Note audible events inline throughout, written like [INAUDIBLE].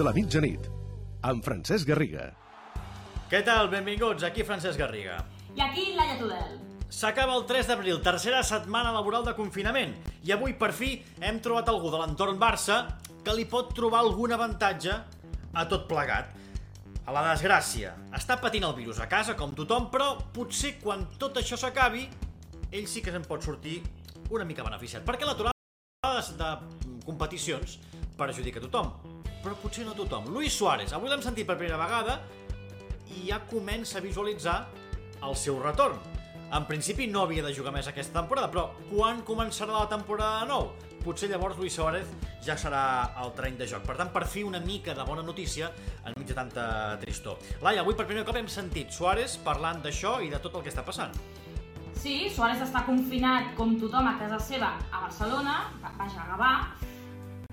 de la mitjanit, amb Francesc Garriga. Què tal? Benvinguts, aquí Francesc Garriga. I aquí Laia Tudel. S'acaba el 3 d'abril, tercera setmana laboral de confinament, i avui per fi hem trobat algú de l'entorn Barça que li pot trobar algun avantatge a tot plegat. A la desgràcia, està patint el virus a casa com tothom, però potser quan tot això s'acabi, ell sí que se'n pot sortir una mica beneficiat, perquè l'aturada de competicions perjudica a tothom, però potser no tothom. Luis Suárez, avui l'hem sentit per primera vegada i ja comença a visualitzar el seu retorn. En principi no havia de jugar més aquesta temporada, però quan començarà la temporada de nou? Potser llavors Luis Suárez ja serà al terreny de joc. Per tant, per fi una mica de bona notícia enmig de tanta tristor. Laia, avui per primer cop hem sentit Suárez parlant d'això i de tot el que està passant. Sí, Suárez està confinat com tothom a casa seva a Barcelona, vaja, a Gavà,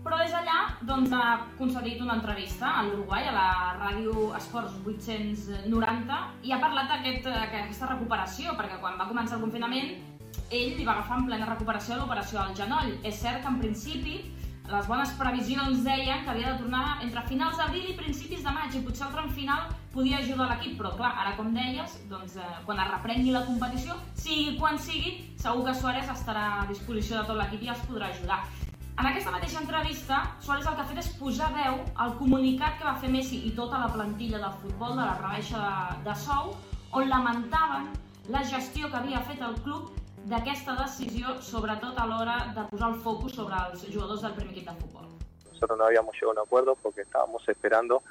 però des d'allà doncs, ha concedit una entrevista a l'Uruguai, a la ràdio Esports 890, i ha parlat d'aquesta recuperació, perquè quan va començar el confinament ell li va agafar en plena recuperació l'operació del genoll. És cert que en principi les bones previsions deien que havia de tornar entre finals d'abril i principis de maig i potser el tram final podia ajudar l'equip, però clar, ara com deies, doncs, eh, quan es reprengui la competició, sigui quan sigui, segur que Suárez estarà a disposició de tot l'equip i els podrà ajudar. En aquesta mateixa entrevista, Suárez el que ha fet és posar veu al comunicat que va fer Messi i tota la plantilla del futbol de la rebaixa de, de sou, on lamentaven la gestió que havia fet el club d'aquesta decisió, sobretot a l'hora de posar el focus sobre els jugadors del primer equip de futbol. Nosotros no habíamos llegado a un acuerdo porque estábamos esperando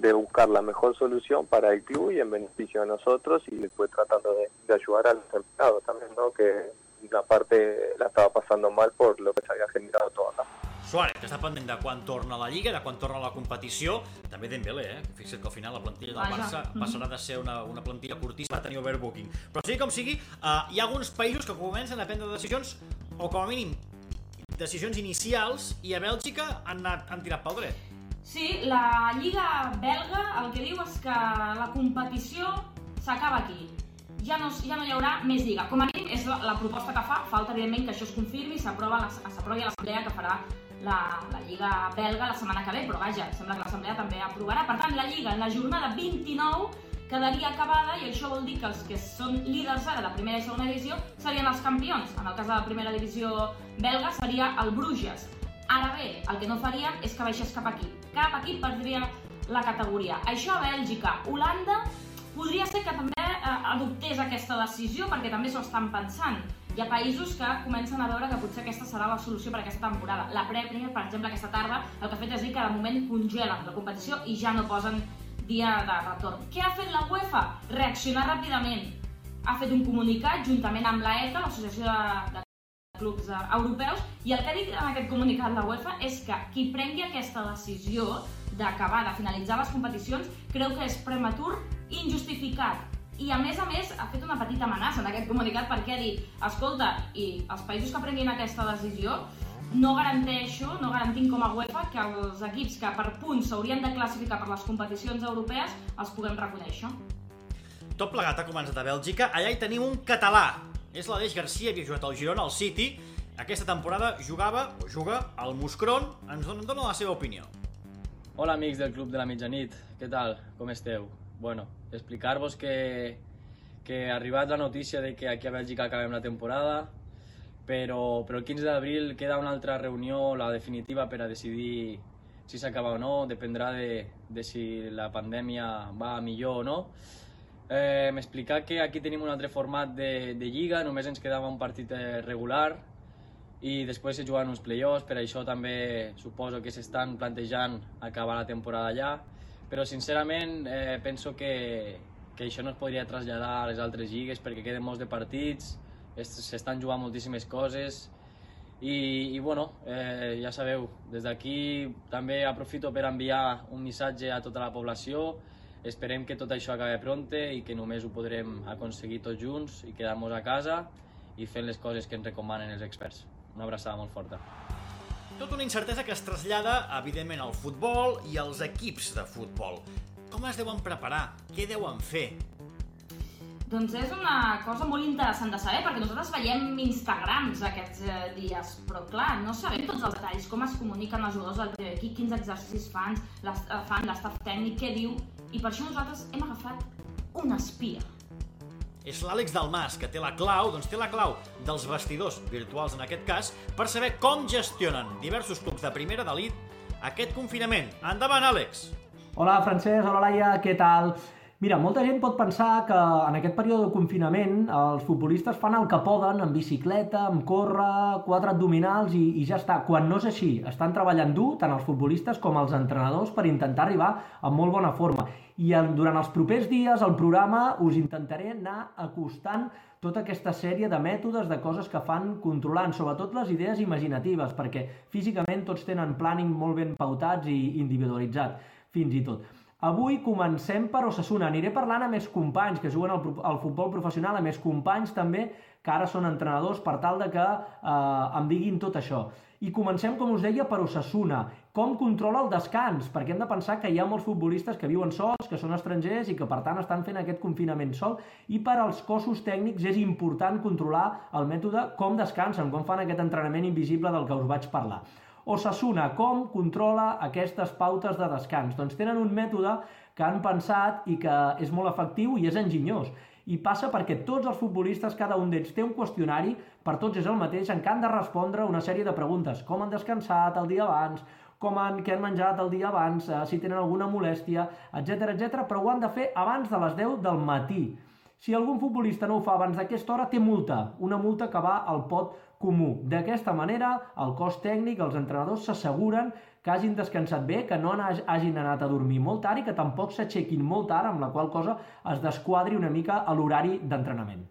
de buscar la mejor solución para el club y en beneficio de nosotros y después tratando de, de ayudar a los empleados también, ¿no? que una parte la estaba pasando mal por lo que se había generado todo acá. Suárez, que està pendent de quan torna a la Lliga, de quan torna a la competició, també Dembélé, eh? Fixa't que al final la plantilla del. Barça passarà de ser una, una plantilla curtíssima a tenir overbooking. Però sigui com sigui, eh, hi ha alguns països que comencen a prendre decisions, o com a mínim, decisions inicials, i a Bèlgica han, anat, han tirat pel dret. Sí, la Lliga belga el que diu és que la competició s'acaba aquí. Ja no, ja no hi haurà més Lliga. Com a mínim és la, la proposta que fa. Falta, evidentment, que això es confirmi i s'aprovi a l'assemblea que farà la, la Lliga belga la setmana que ve, però vaja, sembla que l'assemblea també aprovarà. Per tant, la Lliga en la jornada 29 quedaria acabada i això vol dir que els que són líders ara de primera i segona divisió serien els campions. En el cas de la primera divisió belga seria el Bruges. Ara bé, el que no farien és que baixés cap aquí. Cap equip perdria la categoria. Això a Bèlgica. Holanda podria ser que també adoptés aquesta decisió perquè també s'ho estan pensant. Hi ha països que comencen a veure que potser aquesta serà la solució per aquesta temporada. La Premier, per exemple, aquesta tarda, el que ha fet és dir que de moment congelen la competició i ja no posen dia de retorn. Què ha fet la UEFA? Reaccionar ràpidament. Ha fet un comunicat juntament amb la ECA, l'Associació de, de clubs eh, europeus, i el que ha dit en aquest comunicat la UEFA és que qui prengui aquesta decisió d'acabar, de finalitzar les competicions, creu que és prematur i injustificat. I a més a més ha fet una petita amenaça en aquest comunicat perquè ha dit, escolta, i els països que prenguin aquesta decisió no garanteixo, no garantim com a UEFA que els equips que per punts s'haurien de classificar per les competicions europees els puguem reconèixer. Tot plegat ha començat a Bèlgica. Allà hi tenim un català. És l'Aleix Garcia, havia jugat al Girona, al City. Aquesta temporada jugava, o juga, al Muscron. Ens dona, dona la seva opinió. Hola amics del Club de la Mitjanit, què tal? Com esteu? Bueno, explicar-vos que, que ha arribat la notícia de que aquí a Bèlgica acabem la temporada, però, però el 15 d'abril queda una altra reunió, la definitiva, per a decidir si s'acaba o no, dependrà de, de si la pandèmia va millor o no. Eh, M'explicar que aquí tenim un altre format de, de lliga, només ens quedava un partit eh, regular i després se juguen uns play-offs, per això també suposo que s'estan plantejant acabar la temporada allà, però sincerament eh, penso que, que això no es podria traslladar a les altres lligues perquè queden molts de partits, es- s'estan jugant moltíssimes coses i, i bueno, eh, ja sabeu, des d'aquí també aprofito per enviar un missatge a tota la població, esperem que tot això acabi pronte i que només ho podrem aconseguir tots junts i quedar-nos a casa i fent les coses que ens recomanen els experts. Una abraçada molt forta. Tota una incertesa que es trasllada, evidentment, al futbol i als equips de futbol. Com es deuen preparar? Què deuen fer? Doncs és una cosa molt interessant de saber, perquè nosaltres veiem Instagrams aquests eh, dies, però clar, no sabem tots els detalls, com es comuniquen els jugadors del primer equip, quins exercicis fan, l'est- eh, fan l'estaf tècnic, què diu, i per això nosaltres hem agafat un espia. És l'Àlex Dalmas, que té la clau, doncs té la clau dels vestidors virtuals en aquest cas, per saber com gestionen diversos clubs de primera d'elit aquest confinament. Endavant, Àlex! Hola, Francesc, hola, Laia, què tal? Mira, molta gent pot pensar que en aquest període de confinament els futbolistes fan el que poden amb bicicleta, amb córrer, quatre abdominals i, i ja està. Quan no és així, estan treballant dur tant els futbolistes com els entrenadors per intentar arribar a molt bona forma. I en, durant els propers dies al programa us intentaré anar acostant tota aquesta sèrie de mètodes, de coses que fan controlant, sobretot les idees imaginatives, perquè físicament tots tenen planning molt ben pautats i individualitzat, fins i tot. Avui comencem per Osasuna. Aniré parlant amb més companys que juguen al, al futbol professional, amb més companys també que ara són entrenadors per tal de que eh, em diguin tot això. I comencem, com us deia, per Osasuna. Com controla el descans? Perquè hem de pensar que hi ha molts futbolistes que viuen sols, que són estrangers i que per tant estan fent aquest confinament sol i per als cossos tècnics és important controlar el mètode com descansen, com fan aquest entrenament invisible del que us vaig parlar. Osasuna, com controla aquestes pautes de descans? Doncs tenen un mètode que han pensat i que és molt efectiu i és enginyós. I passa perquè tots els futbolistes, cada un d'ells té un qüestionari, per tots és el mateix, en què han de respondre una sèrie de preguntes. Com han descansat el dia abans, com han, què han menjat el dia abans, eh, si tenen alguna molèstia, etc etc. però ho han de fer abans de les 10 del matí. Si algun futbolista no ho fa abans d'aquesta hora, té multa, una multa que va al pot comú. D'aquesta manera, el cos tècnic, els entrenadors s'asseguren que hagin descansat bé, que no hag- hagin anat a dormir molt tard i que tampoc s'aixequin molt tard, amb la qual cosa es desquadri una mica a l'horari d'entrenament.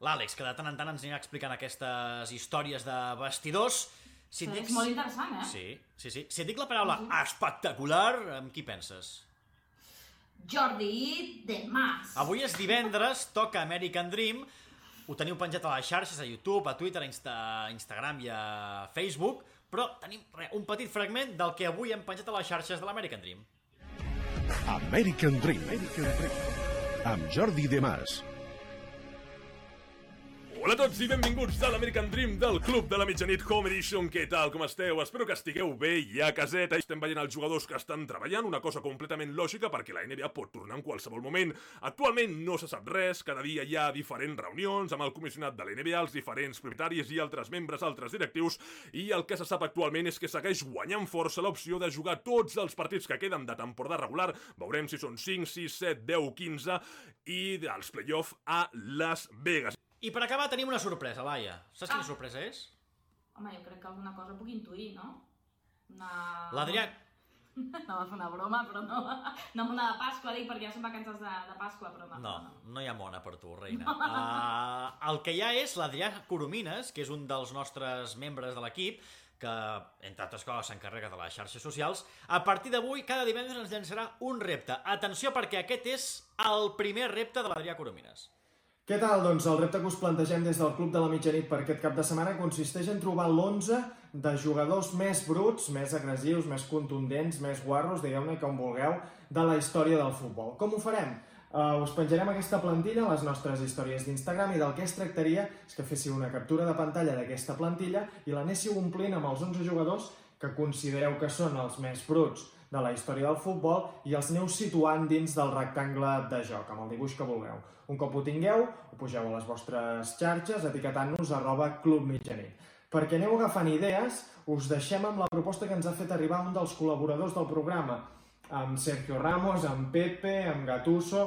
L'Àlex, que de tant en tant ens anirà explicant aquestes històries de vestidors. Si et És dic- molt interessant, eh? Sí, sí, sí. Si et dic la paraula espectacular, amb qui penses? Jordi de Mas. Avui és divendres, toca American Dream. Ho teniu penjat a les xarxes, a YouTube, a Twitter, a Insta, Instagram i a Facebook, però tenim re, un petit fragment del que avui hem penjat a les xarxes de l'American Dream. American Dream. American Dream. Amb Jordi De Mas. Hola a tots i benvinguts a l'American Dream del Club de la Mitjanit Home Edition. Què tal, com esteu? Espero que estigueu bé i a caseta. Estem veient els jugadors que estan treballant, una cosa completament lògica perquè la NBA pot tornar en qualsevol moment. Actualment no se sap res, cada dia hi ha diferents reunions amb el comissionat de la NBA, els diferents propietaris i altres membres, altres directius, i el que se sap actualment és que segueix guanyant força l'opció de jugar tots els partits que queden de temporada regular. Veurem si són 5, 6, 7, 10, 15 i els play-off a Las Vegas. I per acabar tenim una sorpresa, Laia. Saps quina Ah. sorpresa és? Home, jo crec que alguna cosa puc intuir, no? Una... L'Adrià... [LAUGHS] No, va fer una broma, però no. No una de Pasqua, dic, perquè ja són vacances de, de Pasqua, però no. No, no hi ha mona per tu, reina. Uh, el que hi ha és l'Adrià Coromines, que és un dels nostres membres de l'equip, que, entre altres coses, s'encarrega de les xarxes socials. A partir d'avui, cada divendres ens llançarà un repte. Atenció, perquè aquest és el primer repte de l'Adrià Coromines. Què tal? Doncs el repte que us plantegem des del Club de la Mitjanit per aquest cap de setmana consisteix en trobar l'11 de jugadors més bruts, més agressius, més contundents, més guarros, digueu-ne com vulgueu, de la història del futbol. Com ho farem? Uh, us penjarem aquesta plantilla a les nostres històries d'Instagram i del que es tractaria és que féssiu una captura de pantalla d'aquesta plantilla i l'anéssiu omplint amb els 11 jugadors que considereu que són els més bruts de la història del futbol i els aneu situant dins del rectangle de joc, amb el dibuix que vulgueu. Un cop ho tingueu, ho pugeu a les vostres xarxes etiquetant-nos arroba Club Mitjanit. Perquè aneu agafant idees, us deixem amb la proposta que ens ha fet arribar un dels col·laboradors del programa, amb Sergio Ramos, amb Pepe, amb Gatuso...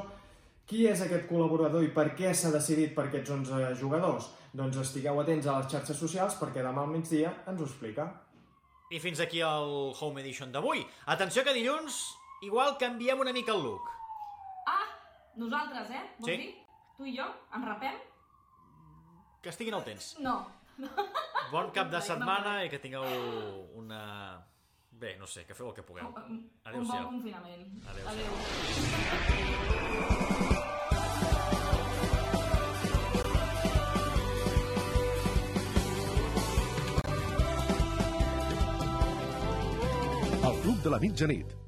Qui és aquest col·laborador i per què s'ha decidit per aquests 11 jugadors? Doncs estigueu atents a les xarxes socials perquè demà al migdia ens ho explica. I fins aquí el Home Edition d'avui. Atenció que dilluns igual canviem una mica el look. Ah, nosaltres, eh? Vols Sí. dir? Tu i jo? Ens rapem? Que estiguin al temps. No. Bon cap de setmana i que tingueu una... Bé, no sé, que feu el que pugueu. Un bon Adéu-siau. confinament. Adéu-siau. Adéu. El Club de la Mitjanit.